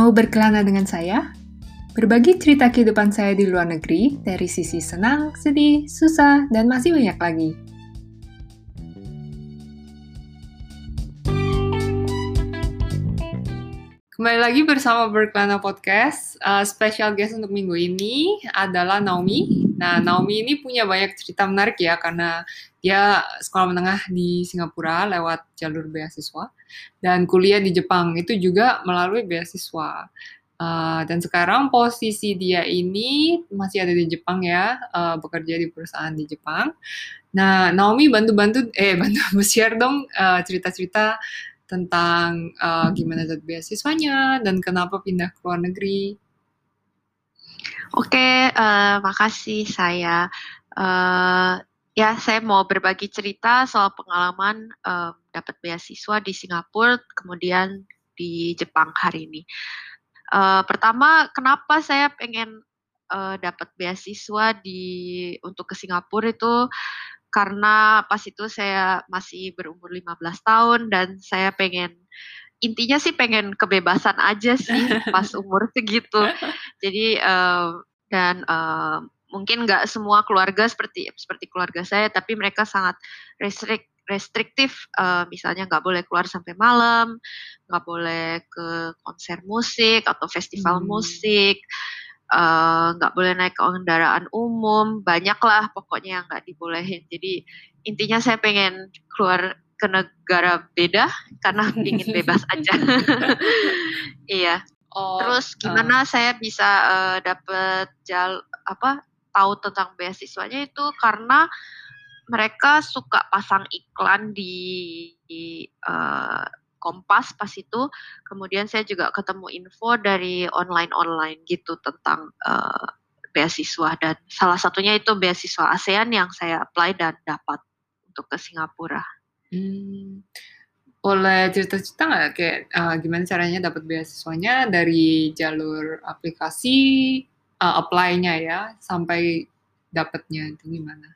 Mau berkelana dengan saya? Berbagi cerita kehidupan saya di luar negeri dari sisi senang, sedih, susah, dan masih banyak lagi. Kembali lagi bersama Berkelana Podcast. Uh, special guest untuk minggu ini adalah Naomi. Nah, Naomi ini punya banyak cerita menarik ya, karena dia sekolah menengah di Singapura lewat jalur beasiswa dan kuliah di Jepang itu juga melalui beasiswa. Uh, dan sekarang posisi dia ini masih ada di Jepang ya, uh, bekerja di perusahaan di Jepang. Nah, Naomi bantu-bantu, eh bantu share dong cerita-cerita uh, tentang uh, gimana dapat beasiswanya dan kenapa pindah ke luar negeri. Oke, uh, makasih saya. Uh, ya, saya mau berbagi cerita soal pengalaman uh, dapat beasiswa di Singapura, kemudian di Jepang hari ini. Uh, pertama, kenapa saya pengen uh, dapat beasiswa di untuk ke Singapura itu karena pas itu saya masih berumur 15 tahun dan saya pengen intinya sih pengen kebebasan aja sih pas umur segitu. Jadi uh, dan uh, mungkin nggak semua keluarga seperti seperti keluarga saya, tapi mereka sangat restrik restriktif. Uh, misalnya nggak boleh keluar sampai malam, nggak boleh ke konser musik atau festival hmm. musik Eh, nggak uh, boleh naik kendaraan umum, banyaklah pokoknya yang nggak dibolehin. Jadi intinya saya pengen keluar ke negara beda karena ingin bebas aja. iya. Oh, Terus gimana uh. saya bisa uh, dapet jal apa tahu tentang beasiswanya itu karena mereka suka pasang iklan di, di uh, Kompas pas itu. Kemudian saya juga ketemu info dari online-online gitu tentang uh, beasiswa dan salah satunya itu beasiswa ASEAN yang saya apply dan dapat untuk ke Singapura. Hmm. Boleh cerita-cerita nggak kayak uh, gimana caranya dapat beasiswanya dari jalur aplikasi uh, apply-nya ya sampai dapatnya itu gimana?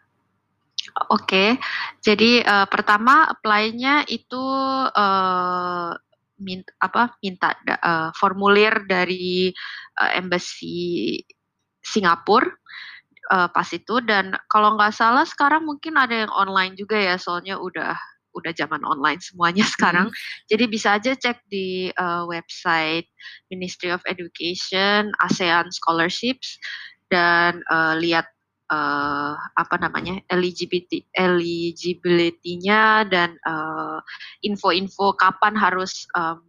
Oke, jadi uh, pertama apply-nya itu uh, mint, apa minta uh, formulir dari uh, embassy Singapura uh, pas itu dan kalau nggak salah sekarang mungkin ada yang online juga ya soalnya udah udah zaman online semuanya sekarang. Hmm. Jadi bisa aja cek di uh, website Ministry of Education ASEAN Scholarships dan uh, lihat uh, apa namanya eligibility eligibility-nya dan uh, info-info kapan harus um,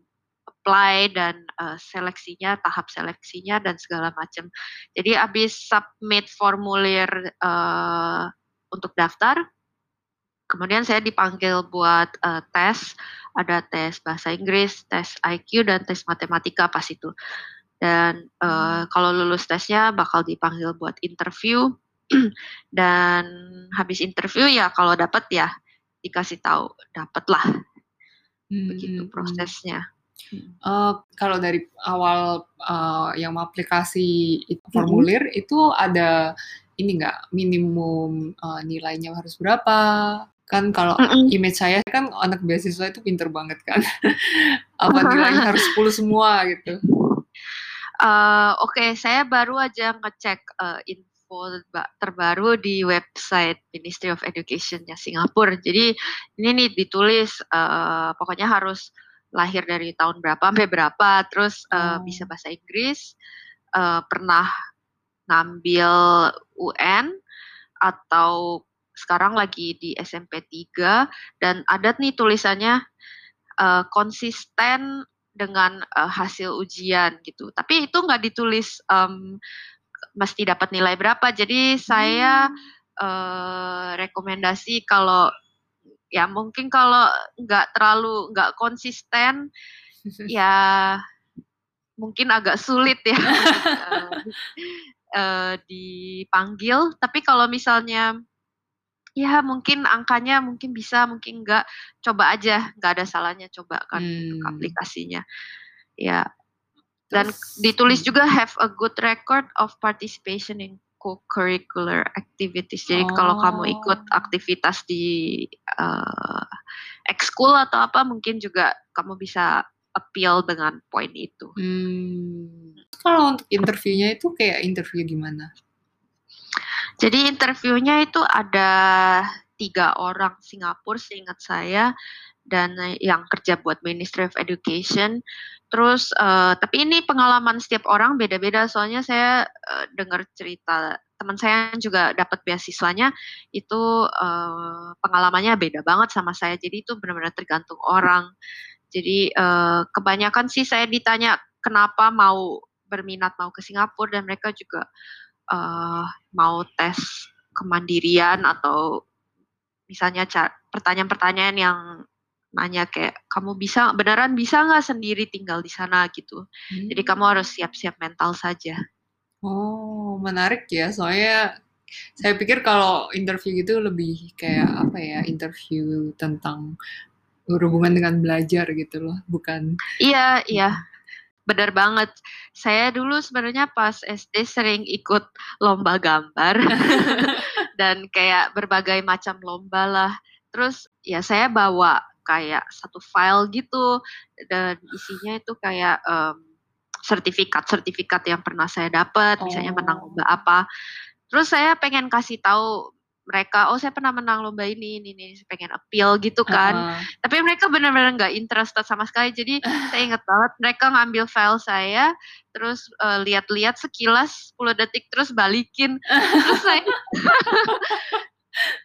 apply dan uh, seleksinya tahap seleksinya dan segala macam. Jadi habis submit formulir uh, untuk daftar, kemudian saya dipanggil buat uh, tes, ada tes bahasa Inggris, tes IQ dan tes matematika pas itu. Dan uh, kalau lulus tesnya bakal dipanggil buat interview dan habis interview ya kalau dapat ya dikasih tahu dapatlah hmm. begitu hmm, hmm. prosesnya. Uh, kalau dari awal uh, yang aplikasi itu, formulir hmm. itu ada ini nggak minimum uh, nilainya harus berapa? Kan kalau mm image saya kan anak beasiswa itu pinter banget kan. Apa nilainya harus 10 semua gitu. Uh, Oke, okay, saya baru aja ngecek uh, info terbaru di website Ministry of Education-nya Singapura. Jadi ini nih ditulis uh, pokoknya harus lahir dari tahun berapa sampai berapa, terus uh, oh. bisa bahasa Inggris, uh, pernah ngambil UN atau sekarang lagi di SMP 3 dan ada nih tulisannya uh, konsisten dengan uh, hasil ujian gitu. Tapi itu nggak ditulis um, mesti dapat nilai berapa. Jadi saya hmm. uh, rekomendasi kalau ya mungkin kalau nggak terlalu nggak konsisten ya mungkin agak sulit ya uh, uh, dipanggil. Tapi kalau misalnya ya mungkin angkanya mungkin bisa mungkin enggak coba aja nggak ada salahnya coba kan hmm. aplikasinya ya dan ditulis juga have a good record of participation in co-curricular activities. Jadi oh. kalau kamu ikut oh. aktivitas di uh, ekskul atau apa, mungkin juga kamu bisa appeal dengan poin itu. Hmm. Kalau untuk interviewnya itu kayak interview gimana? Jadi interviewnya itu ada tiga orang Singapura seingat saya dan yang kerja buat Ministry of Education. Terus uh, tapi ini pengalaman setiap orang beda-beda soalnya saya uh, dengar cerita teman saya juga dapat beasiswanya itu uh, pengalamannya beda banget sama saya. Jadi itu benar-benar tergantung orang. Jadi uh, kebanyakan sih saya ditanya kenapa mau berminat mau ke Singapura dan mereka juga uh, mau tes kemandirian atau misalnya pertanyaan-pertanyaan yang nanya kayak kamu bisa beneran bisa nggak sendiri tinggal di sana gitu. Hmm. Jadi kamu harus siap-siap mental saja. Oh, menarik ya. Soalnya saya pikir kalau interview gitu lebih kayak apa ya, interview tentang berhubungan dengan belajar gitu loh, bukan Iya, iya. Benar banget. Saya dulu sebenarnya pas SD sering ikut lomba gambar dan kayak berbagai macam lomba lah. Terus ya saya bawa kayak satu file gitu dan isinya itu kayak um, sertifikat-sertifikat yang pernah saya dapat, oh. misalnya menang oh. lomba apa. Terus saya pengen kasih tahu mereka, oh saya pernah menang lomba ini, ini, ini, saya pengen appeal gitu kan. Uh. Tapi mereka benar-benar nggak interested sama sekali. Jadi saya ingat banget mereka ngambil file saya, terus uh, lihat-lihat sekilas 10 detik, terus balikin. terus saya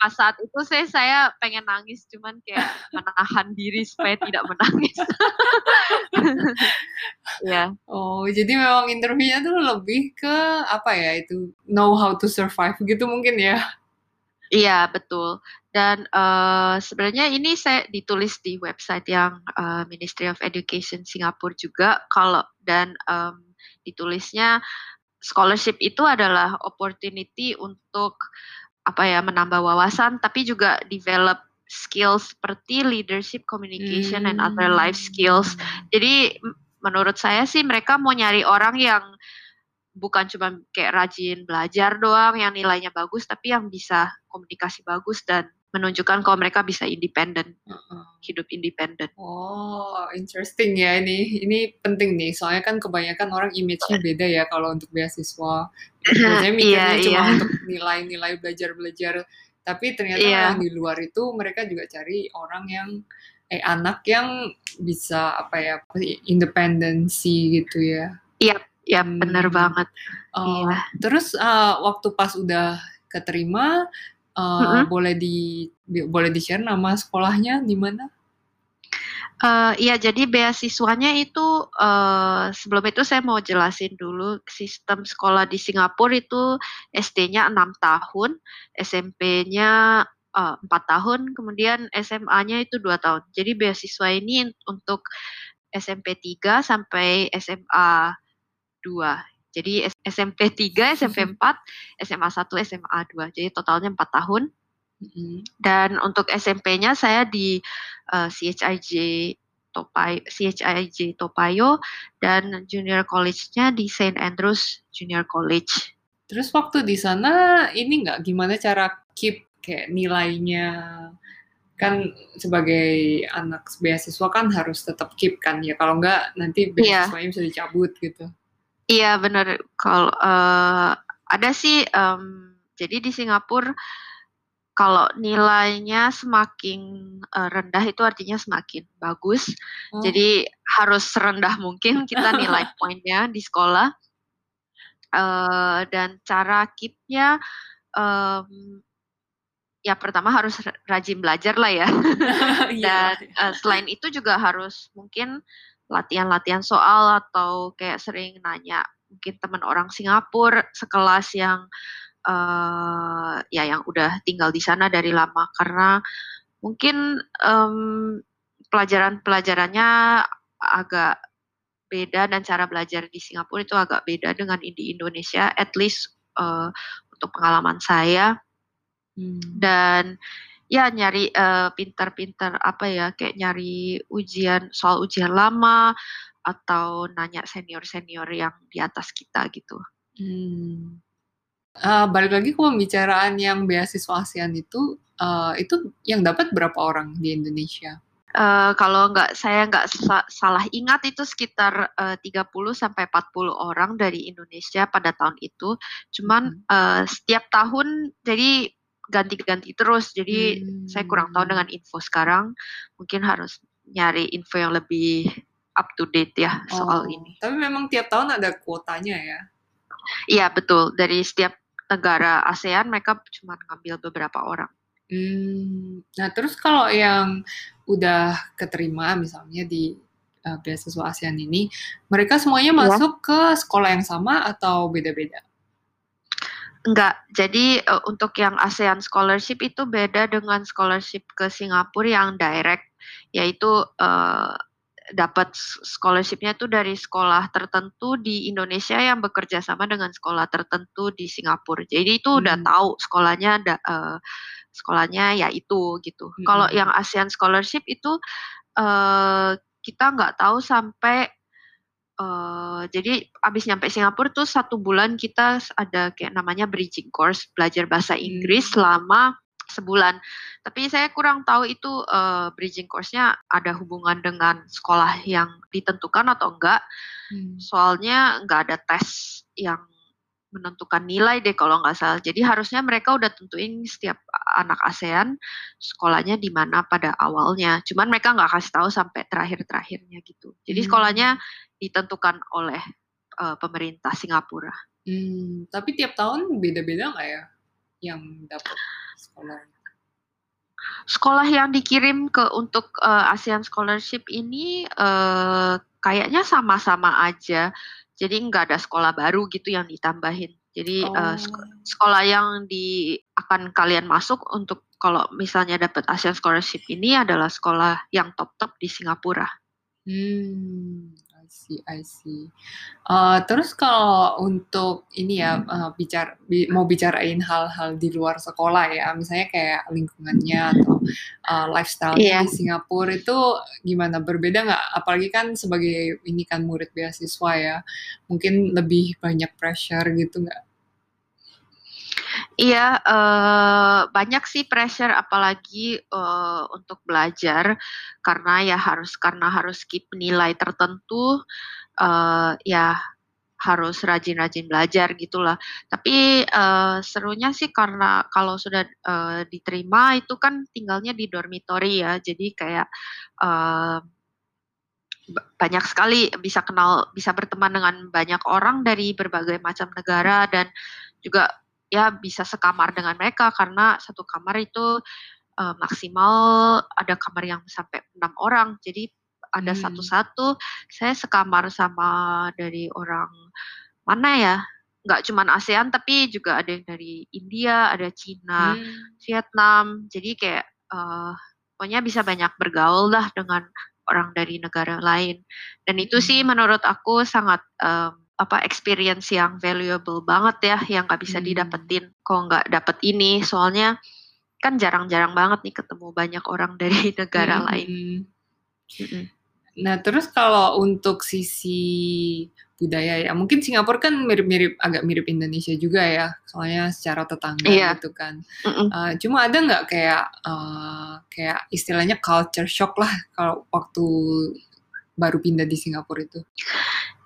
pas saat itu saya saya pengen nangis cuman kayak menahan diri supaya tidak menangis ya oh jadi memang interviewnya tuh lebih ke apa ya itu know how to survive gitu mungkin ya iya betul dan uh, sebenarnya ini saya ditulis di website yang uh, Ministry of Education Singapura juga kalau dan um, ditulisnya scholarship itu adalah opportunity untuk apa ya menambah wawasan tapi juga develop skills seperti leadership, communication, hmm. and other life skills. Hmm. Jadi menurut saya sih mereka mau nyari orang yang bukan cuma kayak rajin belajar doang, yang nilainya bagus, tapi yang bisa komunikasi bagus dan menunjukkan kalau mereka bisa independen, uh-uh. hidup independen. Oh, interesting ya ini. Ini penting nih, soalnya kan kebanyakan orang image-nya beda ya kalau untuk beasiswa. Biasanya mikirnya yeah, cuma yeah. untuk nilai-nilai belajar-belajar, tapi ternyata yeah. yang di luar itu mereka juga cari orang yang eh anak yang bisa apa ya independensi gitu ya. Iya, iya hmm. benar banget. Uh, iya. Terus uh, waktu pas udah keterima Uh, mm-hmm. boleh di, boleh di share nama sekolahnya di mana? Uh, iya, jadi beasiswanya itu uh, sebelum itu saya mau jelasin dulu sistem sekolah di Singapura itu SD-nya enam tahun, SMP-nya empat uh, tahun, kemudian SMA-nya itu dua tahun. Jadi beasiswa ini untuk SMP 3 sampai SMA 2 jadi SMP 3, SMP 4, SMA 1, SMA 2. Jadi totalnya 4 tahun. Dan untuk SMP-nya saya di uh, eh, CHIJ Topayo, CHIJ Topayo dan junior college-nya di St. Andrews Junior College. Terus waktu di sana ini nggak gimana cara keep kayak nilainya kan sebagai anak beasiswa kan harus tetap keep kan ya kalau nggak nanti iya. beasiswanya yeah. bisa dicabut gitu. Iya benar. Kalau uh, ada sih, um, jadi di Singapura kalau nilainya semakin uh, rendah itu artinya semakin bagus. Oh. Jadi harus serendah mungkin kita nilai poinnya di sekolah. Uh, dan cara keepnya, um, ya pertama harus rajin belajar lah ya. Iya. dan uh, selain itu juga harus mungkin latihan-latihan soal atau kayak sering nanya mungkin teman orang Singapura sekelas yang uh, ya yang udah tinggal di sana dari lama karena mungkin um, pelajaran-pelajarannya agak beda dan cara belajar di Singapura itu agak beda dengan di Indonesia at least uh, untuk pengalaman saya hmm. dan ya nyari uh, pintar-pintar apa ya kayak nyari ujian soal ujian lama atau nanya senior-senior yang di atas kita gitu. Hmm. Uh, balik lagi ke pembicaraan yang beasiswa ASEAN itu, uh, itu yang dapat berapa orang di Indonesia? Uh, kalau nggak saya nggak sa salah ingat itu sekitar uh, 30 sampai 40 orang dari Indonesia pada tahun itu. Cuman uh, setiap tahun jadi ganti-ganti terus. Jadi hmm. saya kurang tahu dengan info sekarang. Mungkin harus nyari info yang lebih up to date ya oh, soal ini. Tapi memang tiap tahun ada kuotanya ya. Iya betul. Dari setiap negara ASEAN mereka cuma ngambil beberapa orang. Hmm, nah terus kalau yang udah keterima misalnya di uh, beasiswa ASEAN ini, mereka semuanya ya. masuk ke sekolah yang sama atau beda-beda? Enggak, jadi uh, untuk yang ASEAN Scholarship itu beda dengan scholarship ke Singapura yang direct, yaitu uh, dapat scholarshipnya itu dari sekolah tertentu di Indonesia yang bekerja sama dengan sekolah tertentu di Singapura. Jadi itu hmm. udah tahu sekolahnya ada uh, sekolahnya ya itu gitu. Hmm. Kalau yang ASEAN Scholarship itu uh, kita nggak tahu sampai uh, jadi abis nyampe Singapura tuh satu bulan kita ada kayak namanya bridging course belajar bahasa Inggris hmm. selama sebulan. Tapi saya kurang tahu itu uh, bridging course-nya ada hubungan dengan sekolah yang ditentukan atau enggak. Hmm. Soalnya nggak ada tes yang menentukan nilai deh kalau nggak salah. Jadi harusnya mereka udah tentuin setiap anak ASEAN sekolahnya di mana pada awalnya. Cuman mereka nggak kasih tahu sampai terakhir-terakhirnya gitu. Jadi hmm. sekolahnya ditentukan oleh uh, pemerintah Singapura. Hmm, tapi tiap tahun beda-beda nggak ya yang dapat sekolah? Sekolah yang dikirim ke untuk uh, ASEAN Scholarship ini uh, kayaknya sama-sama aja jadi nggak ada sekolah baru gitu yang ditambahin. Jadi oh. uh, sekolah yang di akan kalian masuk untuk kalau misalnya dapat ASEAN Scholarship ini adalah sekolah yang top-top di Singapura. Hmm, see, I see. Uh, terus kalau untuk ini ya uh, bicara bi mau bicarain hal-hal di luar sekolah ya, misalnya kayak lingkungannya atau uh, lifestyle yeah. di Singapura itu gimana? Berbeda nggak? Apalagi kan sebagai ini kan murid beasiswa ya, mungkin lebih banyak pressure gitu nggak? Iya, uh, banyak sih pressure apalagi, uh, untuk belajar karena ya harus karena harus keep nilai tertentu, uh, ya harus rajin-rajin belajar gitulah. Tapi, uh, serunya sih karena kalau sudah, uh, diterima itu kan tinggalnya di dormitory ya, jadi kayak, uh, banyak sekali bisa kenal bisa berteman dengan banyak orang dari berbagai macam negara dan juga ya bisa sekamar dengan mereka karena satu kamar itu uh, maksimal ada kamar yang sampai enam orang jadi ada hmm. satu-satu saya sekamar sama dari orang mana ya nggak cuma ASEAN tapi juga ada yang dari India ada Cina hmm. Vietnam jadi kayak uh, pokoknya bisa banyak bergaul lah dengan orang dari negara lain dan itu sih hmm. menurut aku sangat um, apa experience yang valuable banget ya yang nggak bisa hmm. didapetin kalau nggak dapet ini soalnya kan jarang-jarang banget nih ketemu banyak orang dari negara hmm. lain. Hmm. Nah terus kalau untuk sisi budaya ya mungkin Singapura kan mirip-mirip agak mirip Indonesia juga ya soalnya secara tetangga iya. gitu kan. Mm Uh, cuma ada nggak kayak uh, kayak istilahnya culture shock lah kalau waktu baru pindah di Singapura itu?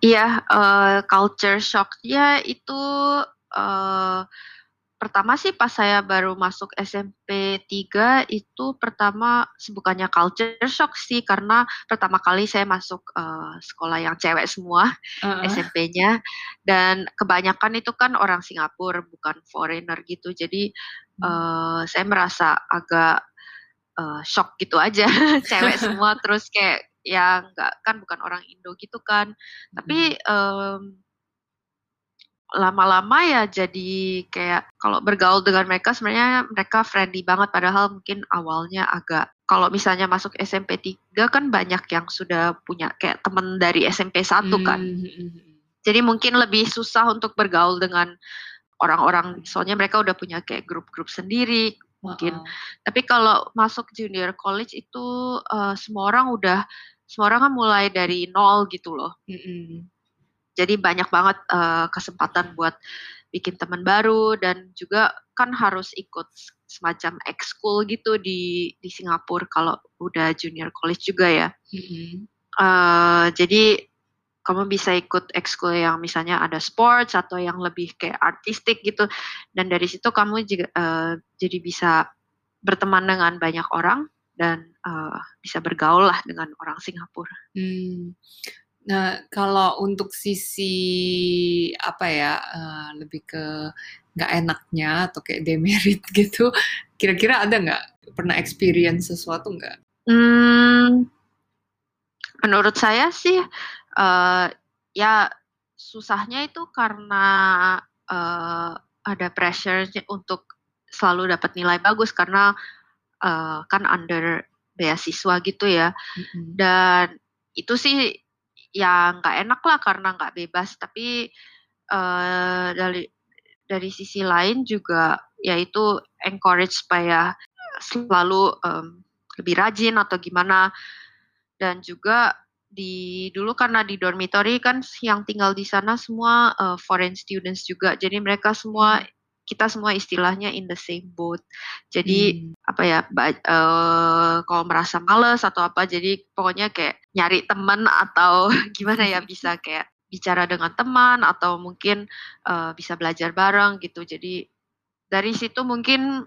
Iya, uh, culture shock-nya itu uh, pertama sih pas saya baru masuk SMP 3 itu pertama bukannya culture shock sih karena pertama kali saya masuk uh, sekolah yang cewek semua uh-uh. SMP-nya dan kebanyakan itu kan orang Singapura bukan foreigner gitu jadi uh, saya merasa agak uh, shock gitu aja cewek semua terus kayak yang nggak kan bukan orang Indo gitu kan tapi um, lama-lama ya jadi kayak kalau bergaul dengan mereka sebenarnya mereka friendly banget padahal mungkin awalnya agak kalau misalnya masuk SMP 3 kan banyak yang sudah punya kayak temen dari SMP 1 kan. Mm-hmm. Jadi mungkin lebih susah untuk bergaul dengan orang-orang soalnya mereka udah punya kayak grup-grup sendiri mungkin. Uh-uh. Tapi kalau masuk junior college itu uh, semua orang udah semua orang kan mulai dari nol gitu loh. Mm-hmm. Jadi banyak banget uh, kesempatan buat bikin teman baru dan juga kan harus ikut semacam ekskul gitu di di Singapura kalau udah junior college juga ya. Mm-hmm. Uh, jadi kamu bisa ikut ekskul yang misalnya ada sports atau yang lebih kayak artistik gitu dan dari situ kamu juga uh, jadi bisa berteman dengan banyak orang dan uh, bisa bergaul lah dengan orang Singapura. Hmm. Nah kalau untuk sisi apa ya uh, lebih ke nggak enaknya atau kayak demerit gitu, kira-kira ada nggak pernah experience sesuatu nggak? Hmm, menurut saya sih uh, ya susahnya itu karena uh, ada pressure untuk selalu dapat nilai bagus karena uh, kan under beasiswa gitu ya mm-hmm. dan itu sih ya nggak enak lah karena nggak bebas tapi uh, dari dari sisi lain juga yaitu encourage supaya selalu um, lebih rajin atau gimana dan juga di dulu karena di dormitory kan yang tinggal di sana semua uh, foreign students juga jadi mereka semua. Kita semua istilahnya in the same boat jadi hmm. apa ya uh, kalau merasa males atau apa jadi pokoknya kayak nyari teman atau gimana ya bisa kayak bicara dengan teman atau mungkin uh, bisa belajar bareng gitu jadi dari situ mungkin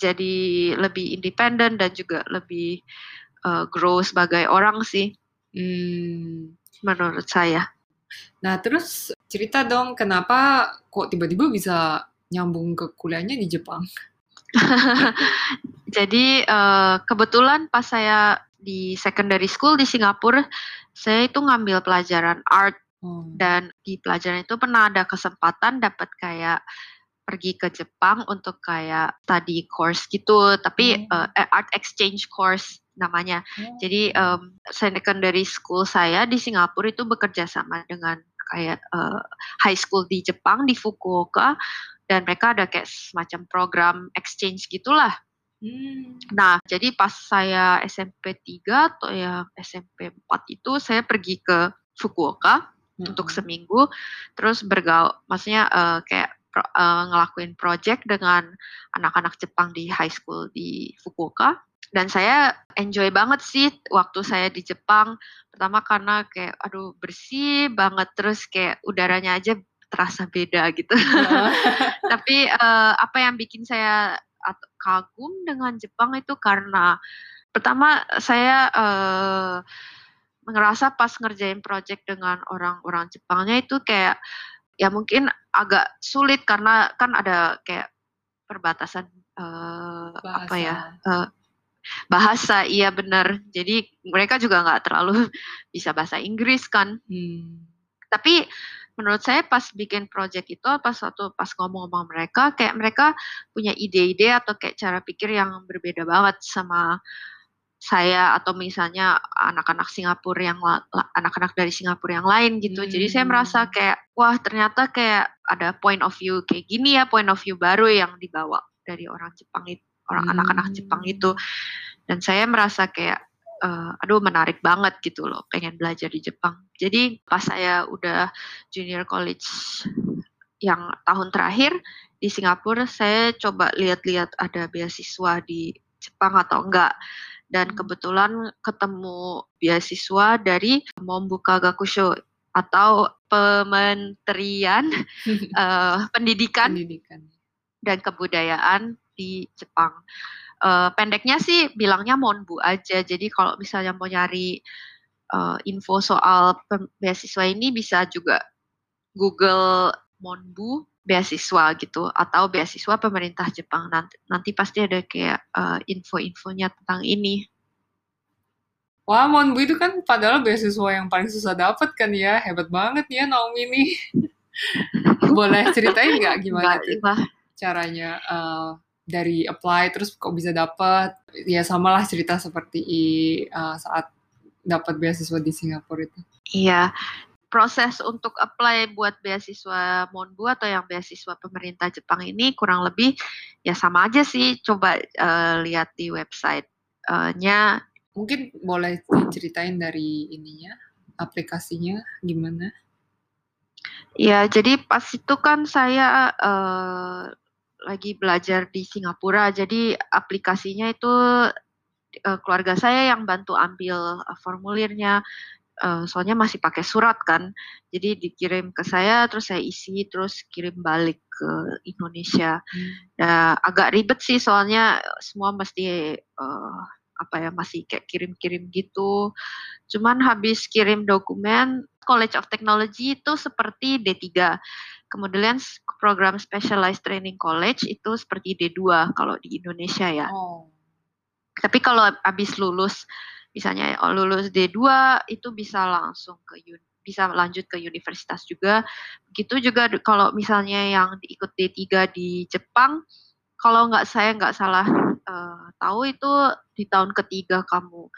jadi lebih independen dan juga lebih uh, grow sebagai orang sih Hmm, menurut saya. Nah, terus cerita dong kenapa kok tiba-tiba bisa nyambung ke kuliahnya di Jepang? Jadi uh, kebetulan pas saya di secondary school di Singapura, saya itu ngambil pelajaran art hmm. dan di pelajaran itu pernah ada kesempatan dapat kayak pergi ke Jepang untuk kayak study course gitu, tapi hmm. uh, art exchange course namanya. Hmm. Jadi um, secondary school saya di Singapura itu bekerja sama dengan kayak uh, high school di Jepang di Fukuoka dan mereka ada kayak semacam program exchange gitulah. Hmm. Nah, jadi pas saya SMP 3 atau ya SMP 4 itu saya pergi ke Fukuoka hmm. untuk seminggu terus bergaul maksudnya uh, kayak pro, uh, ngelakuin project dengan anak-anak Jepang di high school di Fukuoka dan saya enjoy banget sih waktu saya di Jepang pertama karena kayak aduh bersih banget terus kayak udaranya aja terasa beda gitu. Tapi uh, apa yang bikin saya kagum dengan Jepang itu karena pertama saya uh, ngerasa pas ngerjain project dengan orang-orang Jepangnya itu kayak ya mungkin agak sulit karena kan ada kayak perbatasan uh, apa ya uh, bahasa iya benar jadi mereka juga nggak terlalu bisa bahasa Inggris kan. Hmm. tapi menurut saya pas bikin project itu pas waktu pas ngomong-ngomong mereka kayak mereka punya ide-ide atau kayak cara pikir yang berbeda banget sama saya atau misalnya anak-anak Singapura yang anak-anak dari Singapura yang lain gitu. Hmm. Jadi saya merasa hmm. kayak wah ternyata kayak ada point of view kayak gini ya point of view baru yang dibawa dari orang Jepang itu orang hmm. anak-anak Jepang itu dan saya merasa kayak uh, aduh menarik banget gitu loh pengen belajar di Jepang jadi pas saya udah junior college yang tahun terakhir di Singapura saya coba lihat-lihat ada beasiswa di Jepang atau enggak dan hmm. kebetulan ketemu beasiswa dari Mombuka Gakusho atau Kementerian uh, Pendidikan, Pendidikan dan Kebudayaan di Jepang. Uh, pendeknya sih bilangnya Monbu aja. Jadi kalau misalnya mau nyari uh, info soal beasiswa ini bisa juga Google Monbu beasiswa gitu atau beasiswa pemerintah Jepang nanti nanti pasti ada kayak uh, info-infonya tentang ini. Wah, Monbu itu kan padahal beasiswa yang paling susah dapat kan ya. Hebat banget ya Naomi ini. Boleh ceritain nggak gimana Nggak, caranya uh, dari apply terus kok bisa dapat ya samalah cerita seperti uh, saat dapat beasiswa di Singapura itu. Iya. Proses untuk apply buat beasiswa Monbu atau yang beasiswa pemerintah Jepang ini kurang lebih ya sama aja sih. Coba uh, lihat di website-nya. Mungkin boleh ceritain dari ininya, aplikasinya gimana? Ya, jadi pas itu kan saya uh, lagi belajar di Singapura. Jadi aplikasinya itu uh, keluarga saya yang bantu ambil uh, formulirnya. Uh, soalnya masih pakai surat kan, jadi dikirim ke saya, terus saya isi, terus kirim balik ke Indonesia. Hmm. Nah, agak ribet sih, soalnya semua mesti uh, apa ya masih kayak kirim-kirim gitu. Cuman habis kirim dokumen, College of Technology itu seperti D3. Kemudian program Specialized Training College itu seperti D2 kalau di Indonesia ya. Oh. Tapi kalau habis lulus, misalnya oh, lulus D2 itu bisa langsung ke bisa lanjut ke universitas juga. Begitu juga kalau misalnya yang ikut D3 di Jepang, kalau nggak saya nggak salah uh, tahu itu di tahun ketiga kamu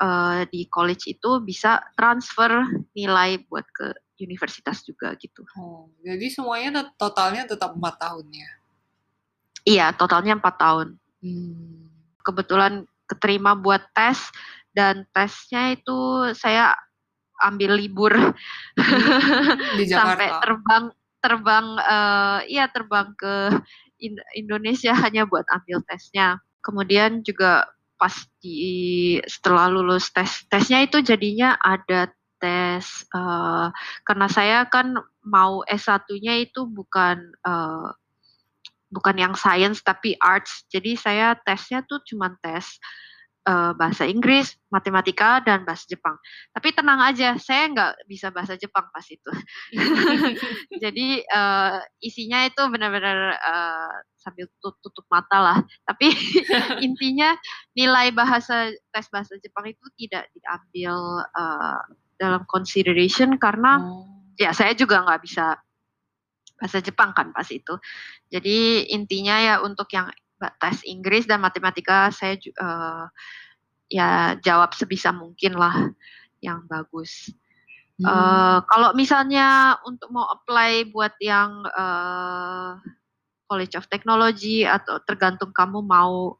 uh, di college itu bisa transfer nilai buat ke universitas juga gitu. Oh, jadi semuanya totalnya tetap empat tahun ya? Iya, totalnya empat tahun. Hmm. Kebetulan keterima buat tes dan tesnya itu saya ambil libur hmm, di Jakarta. sampai terbang terbang uh, iya terbang ke Indonesia hanya buat ambil tesnya. Kemudian juga pas di setelah lulus tes tesnya itu jadinya ada tes uh, karena saya kan mau S1-nya itu bukan uh, bukan yang science tapi arts. Jadi saya tesnya tuh cuma tes uh, bahasa Inggris, matematika, dan bahasa Jepang. Tapi tenang aja, saya nggak bisa bahasa Jepang pas itu. Jadi uh, isinya itu benar-benar uh, sambil tutup, tutup mata lah. Tapi intinya nilai bahasa tes bahasa Jepang itu tidak diambil uh, dalam consideration karena hmm. ya saya juga nggak bisa bahasa Jepang kan pas itu. Jadi intinya ya untuk yang tes Inggris dan matematika saya uh, ya jawab sebisa mungkin lah yang bagus. Hmm. Uh, kalau misalnya untuk mau apply buat yang uh, College of Technology atau tergantung kamu mau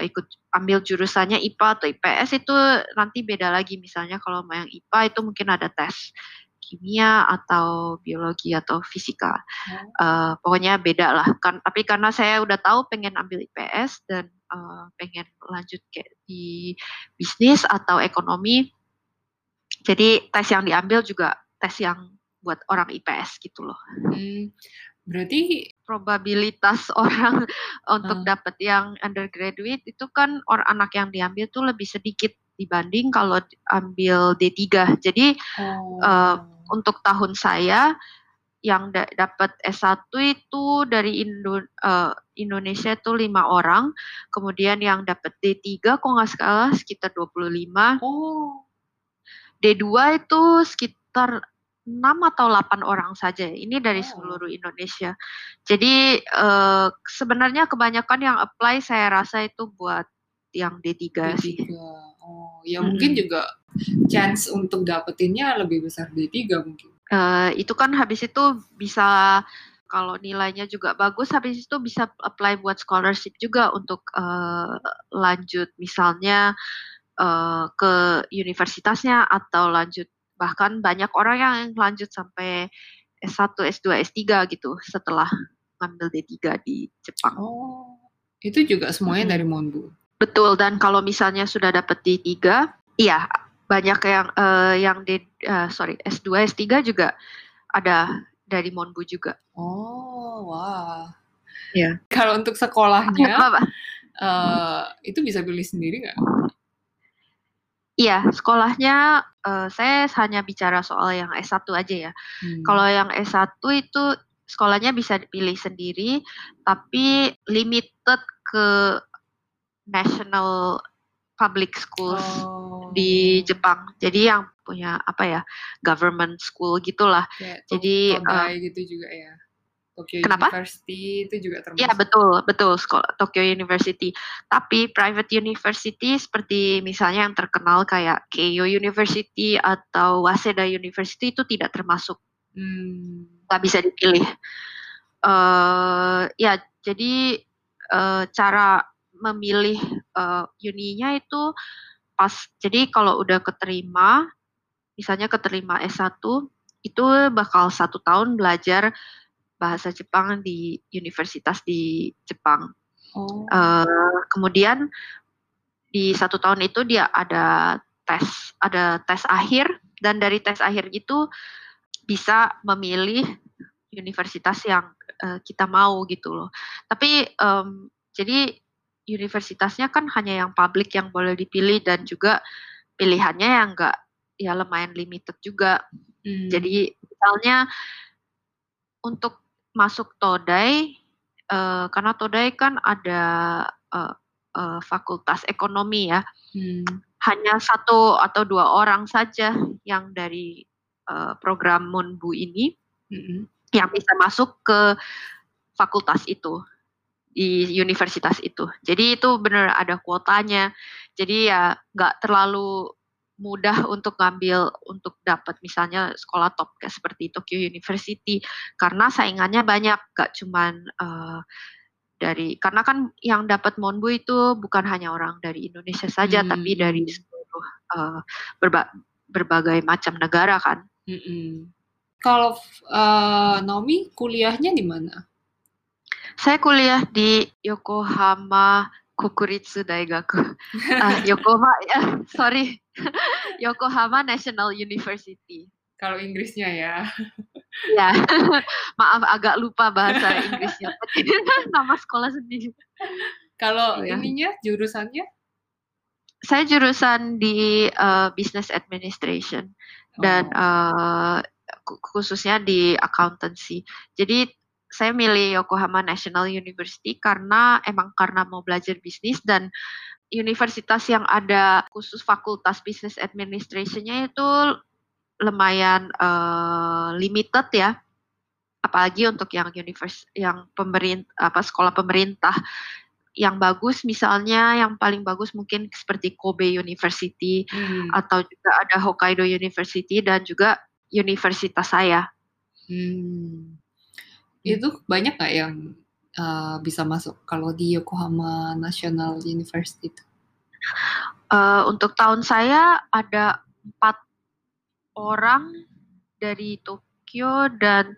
ikut ambil jurusannya IPA atau IPS itu nanti beda lagi misalnya kalau mau yang IPA itu mungkin ada tes kimia atau biologi atau fisika. Hmm. Uh, pokoknya beda lah. Kan, tapi karena saya udah tahu pengen ambil IPS dan uh, pengen lanjut kayak di bisnis atau ekonomi, jadi tes yang diambil juga tes yang buat orang IPS gitu loh. Hmm, berarti probabilitas orang untuk uh. dapat yang undergraduate itu kan orang anak yang diambil tuh lebih sedikit dibanding kalau ambil D3. Jadi oh. uh, untuk tahun saya yang da dapat S1 itu dari Indo uh, Indonesia itu lima orang, kemudian yang dapat D3 kok nggak salah sekitar 25. Oh. D2 itu sekitar 6 atau 8 orang saja. Ini dari oh. seluruh Indonesia. Jadi uh, sebenarnya kebanyakan yang apply saya rasa itu buat yang D3, D3. sih. Ya hmm. mungkin juga chance untuk dapetinnya lebih besar D3 mungkin. Uh, itu kan habis itu bisa kalau nilainya juga bagus habis itu bisa apply buat scholarship juga untuk uh, lanjut misalnya uh, ke universitasnya atau lanjut bahkan banyak orang yang lanjut sampai S1, S2, S3 gitu setelah ngambil D3 di Jepang. Oh, itu juga semuanya hmm. dari Monbu. Betul dan kalau misalnya sudah dapat D3, iya banyak yang uh, yang di uh, sorry S2 S3 juga ada dari Monbu juga. Oh wah. Ya. Kalau untuk sekolahnya uh, itu bisa pilih sendiri nggak? Iya, sekolahnya uh, saya hanya bicara soal yang S1 aja ya. Hmm. Kalau yang S1 itu sekolahnya bisa dipilih sendiri, tapi limited ke national public schools oh. di Jepang. Jadi yang punya apa ya government school gitulah. Ya, Jadi uh, gitu juga ya. Tokyo Kenapa? University itu juga termasuk. Iya betul betul sekolah Tokyo University. Tapi private university seperti misalnya yang terkenal kayak Keio University atau Waseda University itu tidak termasuk. Hmm. Gak bisa dipilih. Uh, ya jadi uh, cara memilih uh, uninya itu pas jadi kalau udah keterima misalnya keterima S1 itu bakal satu tahun belajar bahasa Jepang di universitas di Jepang. Oh. Uh, kemudian di satu tahun itu dia ada tes, ada tes akhir dan dari tes akhir itu bisa memilih universitas yang uh, kita mau gitu loh. Tapi um, jadi universitasnya kan hanya yang publik yang boleh dipilih dan juga pilihannya yang enggak ya lumayan limited juga. Hmm. Jadi misalnya untuk masuk Todai uh, karena Todai kan ada uh, uh, fakultas ekonomi ya. Hmm. Hanya satu atau dua orang saja yang dari uh, program Monbu ini hmm. yang bisa masuk ke fakultas itu di universitas itu. Jadi itu benar ada kuotanya. Jadi ya nggak terlalu mudah untuk ngambil untuk dapat misalnya sekolah top kayak seperti Tokyo University karena saingannya banyak gak cuman uh, dari karena kan yang dapat Monbu itu bukan hanya orang dari Indonesia saja hmm. tapi dari seluruh uh, berba berbagai macam negara kan. Hmm. Kalau uh, Naomi kuliahnya di mana? Saya kuliah di Yokohama Kokuritsu Daigaku. Uh, Yokohama, uh, sorry, Yokohama National University. Kalau Inggrisnya ya. Ya, maaf agak lupa bahasa Inggrisnya. Nama sekolah sendiri. Kalau ya. ininya jurusannya? Saya jurusan di uh, Business Administration dan oh. uh, khususnya di accountancy. Jadi saya milih Yokohama National University karena emang karena mau belajar bisnis dan universitas yang ada khusus fakultas Business Administration-nya itu lumayan uh, limited ya apalagi untuk yang univers yang pemerintah apa sekolah pemerintah yang bagus misalnya yang paling bagus mungkin seperti Kobe University hmm. atau juga ada Hokkaido University dan juga universitas saya. Hmm. Itu banyak nggak yang uh, bisa masuk kalau di Yokohama National University itu? Uh, untuk tahun saya ada empat orang dari Tokyo dan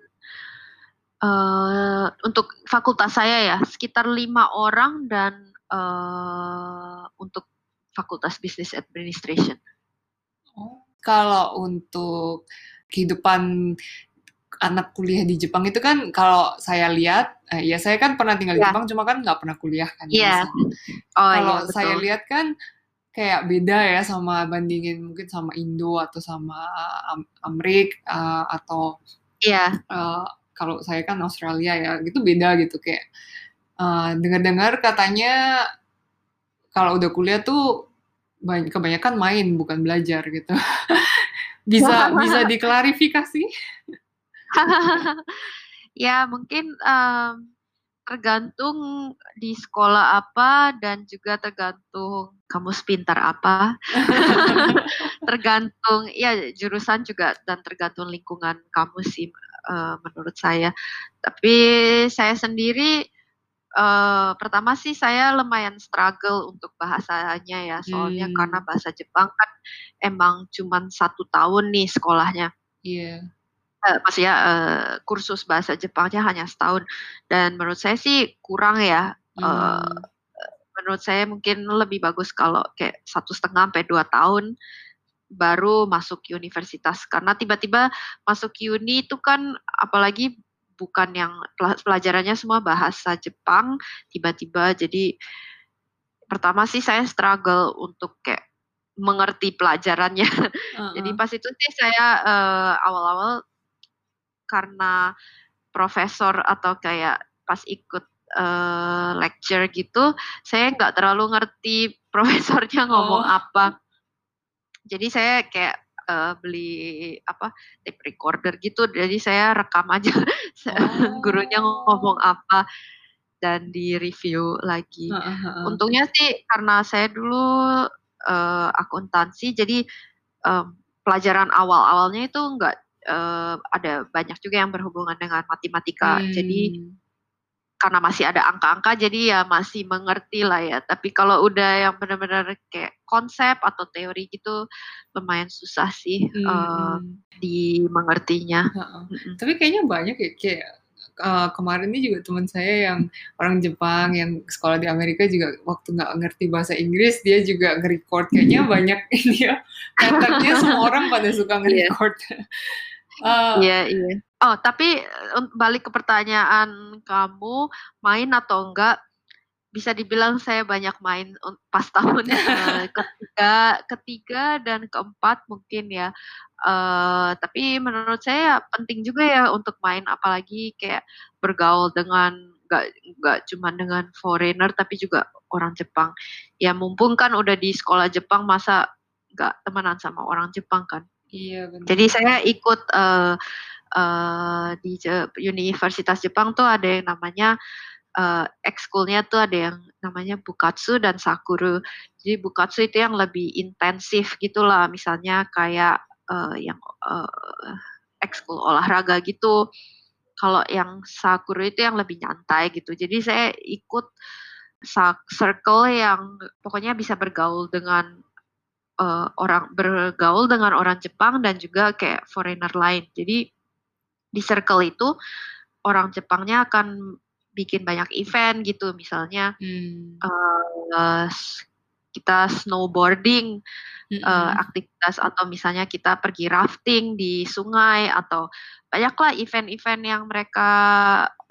uh, untuk fakultas saya ya sekitar lima orang dan uh, untuk fakultas Business Administration. Oh, kalau untuk kehidupan anak kuliah di Jepang itu kan kalau saya lihat, eh, ya saya kan pernah tinggal di ya. Jepang, cuma kan nggak pernah kuliah kan. Iya. Oh, kalau ya, saya lihat kan kayak beda ya sama bandingin mungkin sama Indo atau sama Amerik uh, atau iya uh, kalau saya kan Australia ya gitu beda gitu kayak uh, dengar-dengar katanya kalau udah kuliah tuh kebanyakan main bukan belajar gitu bisa bisa diklarifikasi ya mungkin um, tergantung di sekolah apa dan juga tergantung kamu pintar apa. tergantung ya jurusan juga dan tergantung lingkungan kamu sih uh, menurut saya. Tapi saya sendiri uh, pertama sih saya lumayan struggle untuk bahasanya ya, soalnya hmm. karena bahasa Jepang kan emang cuma satu tahun nih sekolahnya. Iya. Yeah uh, maksudnya uh, kursus bahasa Jepangnya hanya setahun dan menurut saya sih kurang ya. Uh, menurut saya mungkin lebih bagus kalau kayak satu setengah sampai dua tahun baru masuk universitas karena tiba-tiba masuk uni itu kan apalagi bukan yang pelajarannya semua bahasa Jepang tiba-tiba jadi pertama sih saya struggle untuk kayak mengerti pelajarannya. Uh -uh. Jadi pas itu sih saya uh, awal-awal karena profesor atau kayak pas ikut uh, lecture gitu, saya nggak terlalu ngerti profesornya ngomong oh. apa. Jadi saya kayak uh, beli apa tape recorder gitu, jadi saya rekam aja oh. gurunya ngomong apa dan di review lagi. Uh, uh, uh. Untungnya sih karena saya dulu uh, akuntansi, jadi um, pelajaran awal-awalnya itu nggak uh, ada banyak juga yang berhubungan dengan matematika. Hmm. Jadi karena masih ada angka-angka, jadi ya masih mengerti lah ya. Tapi kalau udah yang benar-benar kayak konsep atau teori gitu, lumayan susah sih hmm. uh, di mengertinya. Hmm. Tapi kayaknya banyak ya kayak uh, kemarin ini juga teman saya yang orang Jepang yang sekolah di Amerika juga waktu nggak ngerti bahasa Inggris dia juga nge-record kayaknya banyak ini ya katanya semua orang pada suka iya. nge-record. Iya, uh, iya. Yeah. Oh, tapi balik ke pertanyaan kamu, main atau enggak? Bisa dibilang saya banyak main pas tahun uh, ketiga, ketiga dan keempat mungkin ya. Uh, tapi menurut saya penting juga ya untuk main, apalagi kayak bergaul dengan nggak nggak cuma dengan foreigner tapi juga orang Jepang. Ya mumpung kan udah di sekolah Jepang, masa nggak temenan sama orang Jepang kan? Iya benar. Jadi saya ikut uh, uh, di Universitas Jepang tuh ada yang namanya uh, ekskulnya tuh ada yang namanya bukatsu dan sakuru. Jadi bukatsu itu yang lebih intensif gitulah, misalnya kayak uh, yang uh, ekskul olahraga gitu. Kalau yang sakuru itu yang lebih nyantai gitu. Jadi saya ikut circle yang pokoknya bisa bergaul dengan uh, orang bergaul dengan orang Jepang dan juga kayak foreigner lain. Jadi di circle itu orang Jepangnya akan bikin banyak event gitu misalnya hmm. uh, kita snowboarding hmm. uh, aktivitas atau misalnya kita pergi rafting di sungai atau banyaklah event-event yang mereka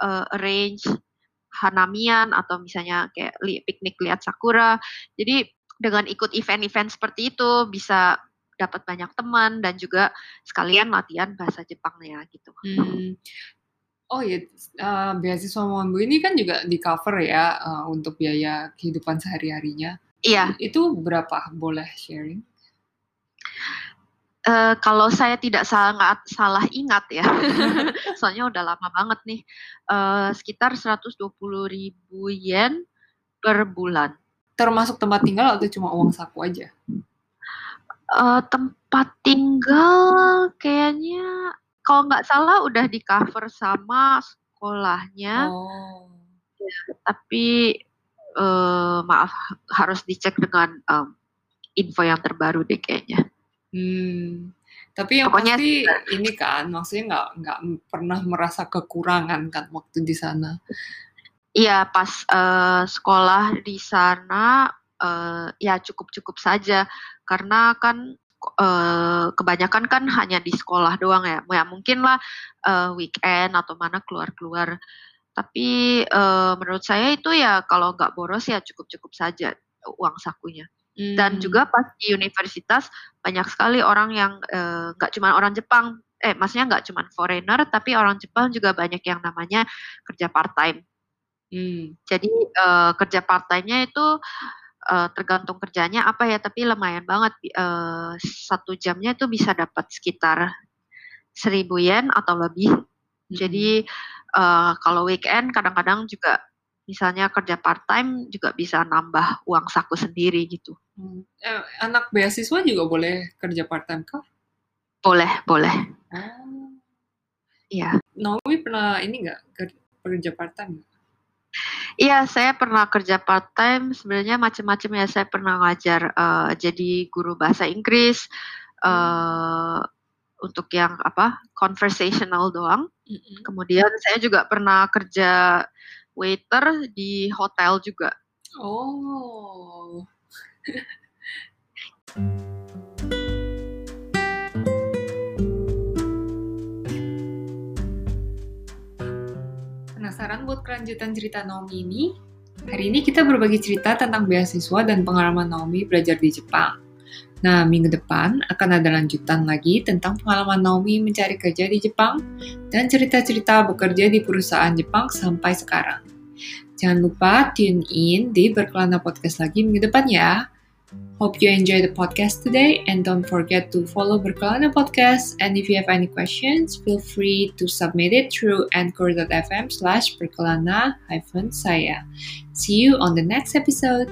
uh, arrange hanamian atau misalnya kayak li piknik lihat sakura jadi dengan ikut event-event seperti itu bisa dapat banyak teman dan juga sekalian latihan bahasa Jepangnya gitu. Hmm. Oh ya, uh, beasiswa Monbu ini kan juga di cover ya uh, untuk biaya kehidupan sehari-harinya. Iya. Itu berapa? Boleh sharing? Uh, kalau saya tidak sangat salah ingat ya, soalnya udah lama banget nih, uh, sekitar 120 ribu yen per bulan. Termasuk tempat tinggal atau cuma uang saku aja? Uh, tempat tinggal kayaknya kalau nggak salah udah di-cover sama sekolahnya. Oh. Ya, tapi, uh, maaf harus dicek dengan, um, info yang terbaru deh kayaknya. Hmm. Tapi yang Pokoknya pasti ini kan, maksudnya nggak nggak pernah merasa kekurangan kan waktu di sana? Iya, pas, uh, sekolah di sana, uh, ya cukup-cukup saja karena kan uh, kebanyakan kan hanya di sekolah doang ya. Ya mungkin lah uh, weekend atau mana keluar-keluar. Tapi uh, menurut saya itu ya kalau nggak boros ya cukup-cukup saja uang sakunya. Hmm. Dan juga pas di universitas banyak sekali orang yang nggak uh, cuma orang Jepang, eh maksudnya nggak cuma foreigner, tapi orang Jepang juga banyak yang namanya kerja part time. Hmm. Jadi uh, kerja part time-nya itu uh, tergantung kerjanya apa ya, tapi lumayan banget, uh, satu jamnya itu bisa dapat sekitar 1.000 yen atau lebih. Hmm. Jadi, uh, kalau weekend kadang-kadang juga misalnya kerja part-time juga bisa nambah uang saku sendiri gitu. Hmm. Eh, anak beasiswa juga boleh kerja part-time kah? Boleh boleh. Oh. Iya. Naomi pernah ini nggak, kerja part-time Iya, saya pernah kerja part-time, sebenarnya macam-macam ya, saya pernah ngajar, uh, jadi guru bahasa Inggris, uh, untuk yang apa, conversational doang. Mm-hmm. Kemudian saya juga pernah kerja waiter di hotel juga. Oh. Penasaran buat kelanjutan cerita Naomi ini? Hari ini kita berbagi cerita tentang beasiswa dan pengalaman Naomi belajar di Jepang. Nah, minggu depan akan ada lanjutan lagi tentang pengalaman Naomi mencari kerja di Jepang dan cerita-cerita bekerja di perusahaan Jepang sampai sekarang. Jangan lupa tune in di Berkelana Podcast lagi minggu depan ya. Hope you enjoy the podcast today and don't forget to follow Berkelana Podcast. And if you have any questions, feel free to submit it through anchor.fm slash berkelana hyphen saya. See you on the next episode.